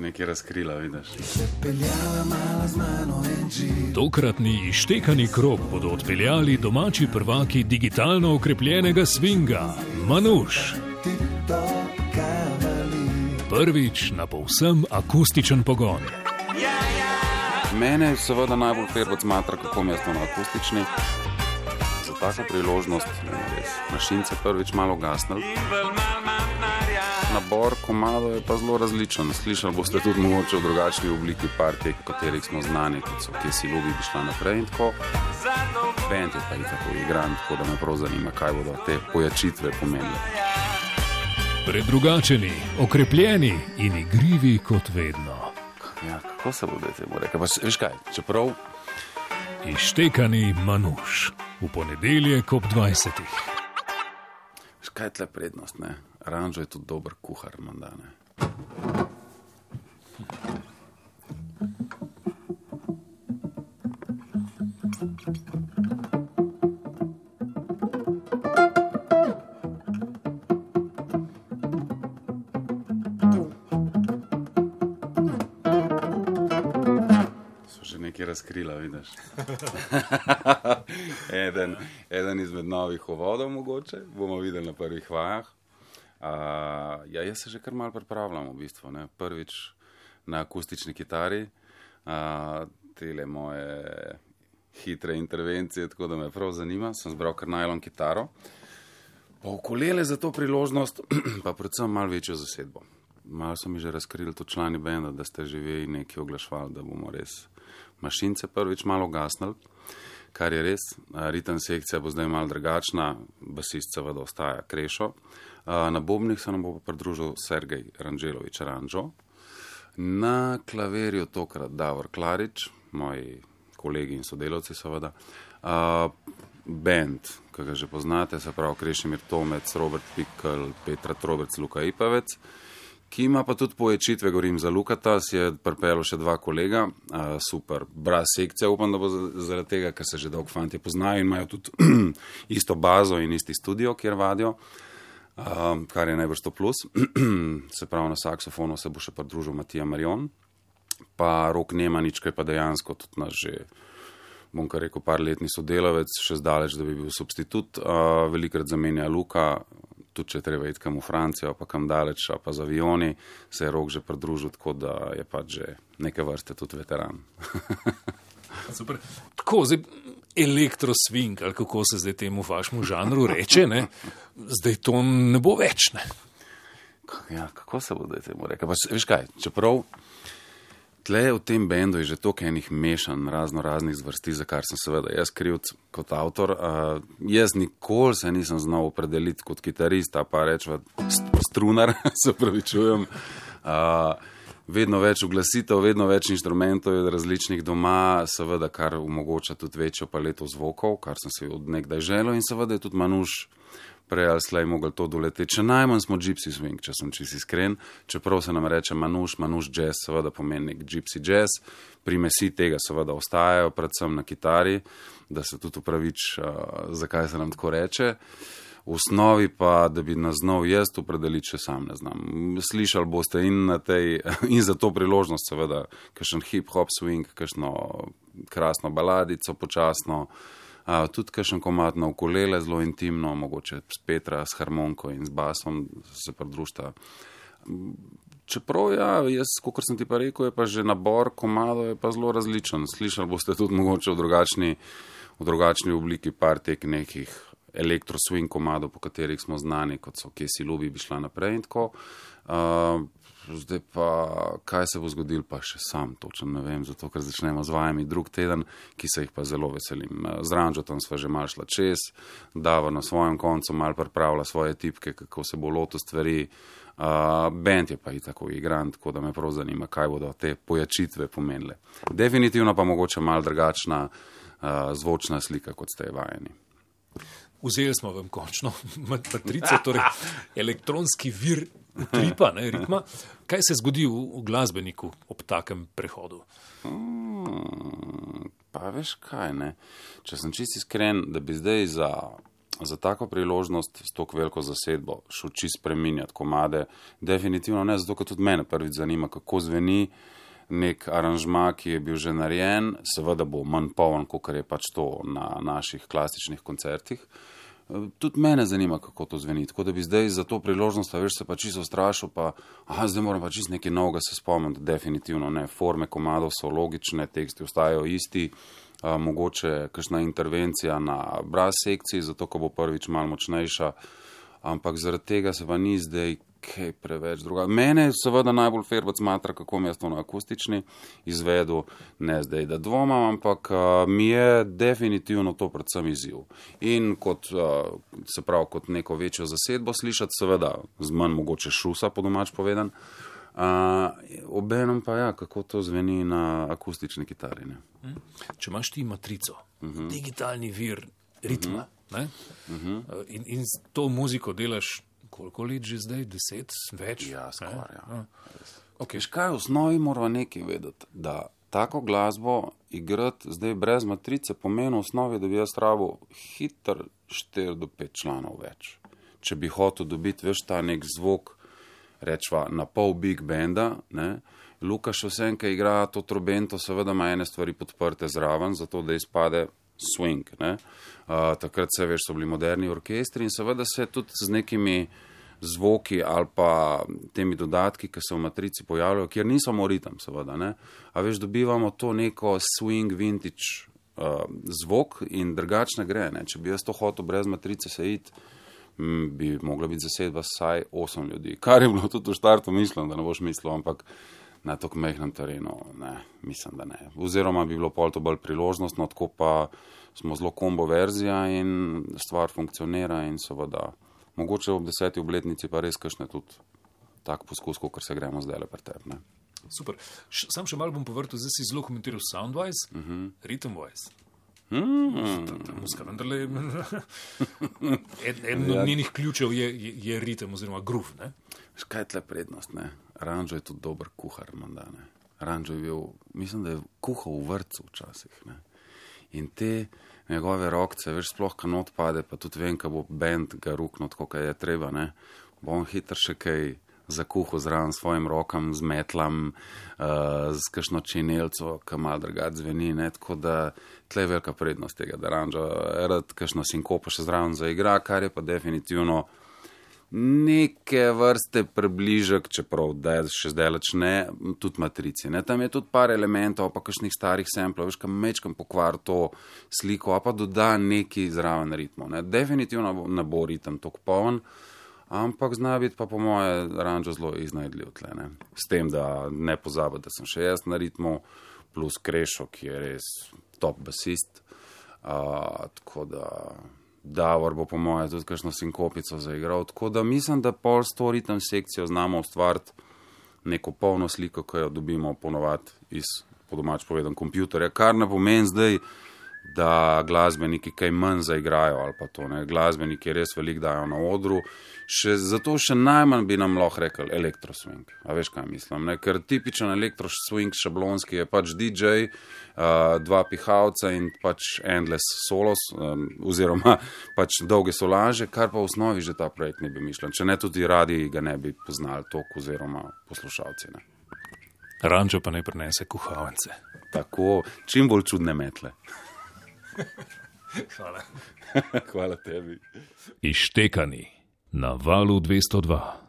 nekaj razkrila, vidiš. Tokratni ištekani krok bodo odpeljali domači prvaki digitalno okrepljenega svinga, Manuš. Prvič na povsem akustičen pogon. Mene seveda najbolj fer od smatra, kako mesto na akustični. Za tako priložnost, res, mašince prvič malo gasnil. Nabor komadov je pa zelo različen. Slišali boste tudi mogoče v drugačni obliki partij, katerih smo znani, kot so kje si ljubi, bi šla naprej in tako. Bend je pa i tako igran, tako da me prav zanima, kaj bodo te pojačitve pomenile. Predrugačeni, okrepljeni in igrivi kot vedno. Ja, kako se bodo temu rekli? Pa, veš kaj, čeprav Ištekani Manuš v ponedeljek ob 20. Veš, kaj je tle prednost? Ne? Ranžo je tudi dober kuhar, mandane. So že nekaj razkrila, vidiš. eden, eden izmed novih uvodov, mogoče bomo videli na prvih vajah. Uh, ja, jaz se že kar mal pripravljam, v bistvu. Ne? Prvič na akustični kitari, uh, tele moje hitre intervencije, tako da me prav zanima. Sem zbral kar najlon kitaro. Pa okolele za to priložnost, pa predvsem malo večjo zasedbo. Malo so mi že razkrili to člani benda, da ste že vi nekaj oglašvali, da bomo res mašince prvič malo gasnili, kar je res. Ritem sekcija bo zdaj malo drugačna, basist seveda ostaja krešo. Na bobnih se nam bo pridružil Sergej Ranželovič Ranžo. Na klaverju tokrat Davor Klarič, moji kolegi in sodelavci seveda. A, Band, ki ga že poznate, se pravi Krešimir Tomec, Robert Pikl, Petra Trobec, Luka Ipavec ki ima pa tudi poečitve, govorim za Lukata, si je pripeljal še dva kolega, uh, super, braz sekcija, upam, da bo za- zaradi tega, ker se že dolgo fanti poznajo in imajo tudi isto bazo in isti studio, kjer vadijo, um, kar je najbrž to plus. se pravi, na saksofonu se bo še pridružil Matija Marion, pa Rok Nemanič, ki je pa dejansko tudi naš že. Bom kar rekel, par letni sodelavec, še zdaleč, da bi bil substitut. Uh, velikrat zamenja Luka, tudi če treba iti kam v Francijo, pa kam daleč, pa z avioni, se je rok že pridružil, tako da je pač že neke vrste tudi veteran. Super. Tako, zdaj elektrosving, ali kako se zdaj temu vašemu žanru reče, ne? zdaj to ne bo več. Ne? Ja, kako se bo zdaj temu rekel? Pa, s- veš kaj, čeprav tle v tem bendu je že toliko enih mešan, razno raznih zvrsti, za kar sem seveda jaz krivc kot avtor. Uh, jaz nikoli se nisem znal opredeliti kot kitarist, a pa rečem strunar, se pravi čujem. Uh, Vedno več uglasitev, vedno več inštrumentov je različnih doma, seveda, kar omogoča tudi večjo paleto zvokov, kar sem si od nekdaj želel, in seveda je tudi Manuš prej ali slej mogel to doleteti. Če najmanj smo gypsy swing, če sem čisto iskren, čeprav se nam reče Manuš, Manuš jazz, seveda pomeni nek gypsy jazz, primesi tega seveda ostajajo, predvsem na kitari, da se tudi upravič, uh, zakaj se nam tako reče. V osnovi pa, da bi nas znal jaz opredeliti, še sam ne znam. Slišali boste in, na tej, in za to priložnost, seveda, kakšen hip-hop swing, kakšno krasno baladico, počasno, a, tudi kakšen komat na ukulele, zelo intimno, mogoče s Petra, s harmoniko in z basom se pridružita. Čeprav, ja, jaz, kot sem ti pa rekel, je pa že nabor komadov pa zelo različen. Slišali boste tudi mogoče v drugačni, v drugačni obliki par tek nekih elektro-swing komadov, po katerih smo znani, kot so Kje si ljubi, bi šla naprej in tako. Uh, zdaj pa, kaj se bo zgodilo, pa še sam točno ne vem, zato ker začnemo z vajami drug teden, ki se jih pa zelo veselim. Uh, Z Ranžotom sva že mal šla čez, Dava na svojem koncu mal pripravlja svoje tipke, kako se bo loto stvari. Uh, bend je pa i tako igran, tako da me prav zanima, kaj bodo te pojačitve pomenile. Definitivno pa mogoče mal drugačna uh, zvočna slika, kot ste je vajeni. Vzeli smo vam končno matrico, torej elektronski vir utripa, ne, ritma. Kaj se zgodi v, v glasbeniku ob takem prehodu? Hmm, pa veš kaj, ne? Če sem čisto iskren, da bi zdaj za za tako priložnost, s tako veliko zasedbo, šuči spreminjati komade. Definitivno ne, zato ker tudi mene prvič zanima, kako zveni nek aranžma, ki je bil že narejen, seveda bo manj poln, kot je pač to na naših klasičnih koncertih. Tudi mene zanima, kako to zveni. Tako da bi zdaj za to priložnost, veš, se pa čisto strašil, pa aha, zdaj moram pa čisto nekaj novega se spomniti. Definitivno ne. Forme komadov so logične, teksti ostajajo isti, a, mogoče kakšna intervencija na braz sekciji, zato ko bo prvič malo močnejša, ampak zaradi tega se pa ni zdaj kaj preveč druga. Mene seveda najbolj fervac matra, kako mi je to na akustični izvedu, ne zdaj, da dvomam, ampak uh, mi je definitivno to predvsem izziv. In kot, uh, se pravi, kot neko večjo zasedbo slišati, seveda z manj mogoče šusa, po domač povedan. Uh, Obenem pa ja, kako to zveni na akustični kitari. Ne? Če imaš ti matrico, uh -huh. digitalni vir ritma uh -huh. uh -huh. in, in to muziko delaš koliko let že zdaj, deset, več? Ja, skoraj. Ja. Okay. Kaj v osnovi moramo nekaj vedeti? Da tako glasbo igrati zdaj brez matrice pomeni v osnovi, da bi jaz rabo hiter 4 do 5 članov več. Če bi hotel dobiti veš ta nek zvok, rečva na pol big benda, ne? Lukaš vsem, ki igra to trobento, seveda ima ene stvari podprte zraven, zato da izpade swing. Uh, takrat se veš, so bili moderni orkestri in seveda se tudi z nekimi zvoki ali pa temi dodatki, ki se v matrici pojavljajo, kjer niso moritem, seveda. Ne? A veš, dobivamo to neko swing vintage uh, zvok in drugačne gre. Ne? Če bi jaz to hotel brez matrice se iti, bi mogla biti zasedba vsaj 8 ljudi. Kar je bilo tudi v štartu, mislim, da ne boš mislil, ampak na tako mehkem terenu, ne, mislim, da ne. Oziroma bi bilo pol to bolj priložnostno, tako pa smo zelo kombo verzija in stvar funkcionira in seveda mogoče ob deseti obletnici pa res kašne tudi tak poskus, kot se gremo zdaj le pri tebi. Super. Š, sam še malo bom povrtel, zdaj si zelo komentiral soundwise, uh Mhm. -huh. rhythmwise. Mm. Muska, vendarle, eden eden od njenih ključev je, je, je ritem oziroma groove. Ne? Škaj je tle prednost? Ne? Ranžo je tudi dober kuhar, manda, ne. Ranžo je bil, mislim, da je kuhal v vrtu včasih. Ne? In te njegove rokce, veš, sploh kanot pade, pa tudi vem, kaj bo bend ga ruknot, kot je treba, ne. Bo on hitro še kaj zakuhal zraven svojim rokam, z metlam, uh, z kakšno činelco, ki malo drugače zveni, ne. Tako da tle je velika prednost tega, da Ranžo rad kakšno sinkopo še zraven zaigra, kar je pa definitivno neke vrste približek, čeprav da je še zdaleč ne, tudi matrici. Ne. Tam je tudi par elementov, pa kakšnih starih semplov, veš, kam mečkam pokvar to sliko, a pa doda neki zraven ritmov. Ne. Definitivno ne bo ritem tako poln, ampak zna biti pa po moje ranžo zelo iznajdljiv tle. Ne. S tem, da ne pozabim, da sem še jaz na ritmu, plus Krešo, ki je res top basist. Uh, tako da Davor bo, po mojem, tudi kakšno sinkopico zaigral. Tako da mislim, da pol s to ritem sekcijo znamo ustvariti neko polno sliko, ki jo dobimo ponovadi iz, po domač povedan, kompjutorja, kar ne pomeni zdaj, da glasbeniki kaj manj zaigrajo ali pa to ne. Glasbeniki res veliko dajo na odru, še, zato še najmanj bi nam lahko rekel elektroswing. A veš, kaj mislim? Ne? Ker tipičen elektroswing šablonski je pač DJ, uh, dva pihalca in pač endless solos, um, oziroma pač dolge solaže, kar pa v osnovi že ta projekt ne bi mišljen. Če ne tudi radi ga ne bi poznali toliko oziroma poslušalci. Ne? Rančo pa ne prenese kuhalnice. Tako, čim bolj čudne metle. Hvala. Hvala tebi. Ištekani na valu 202.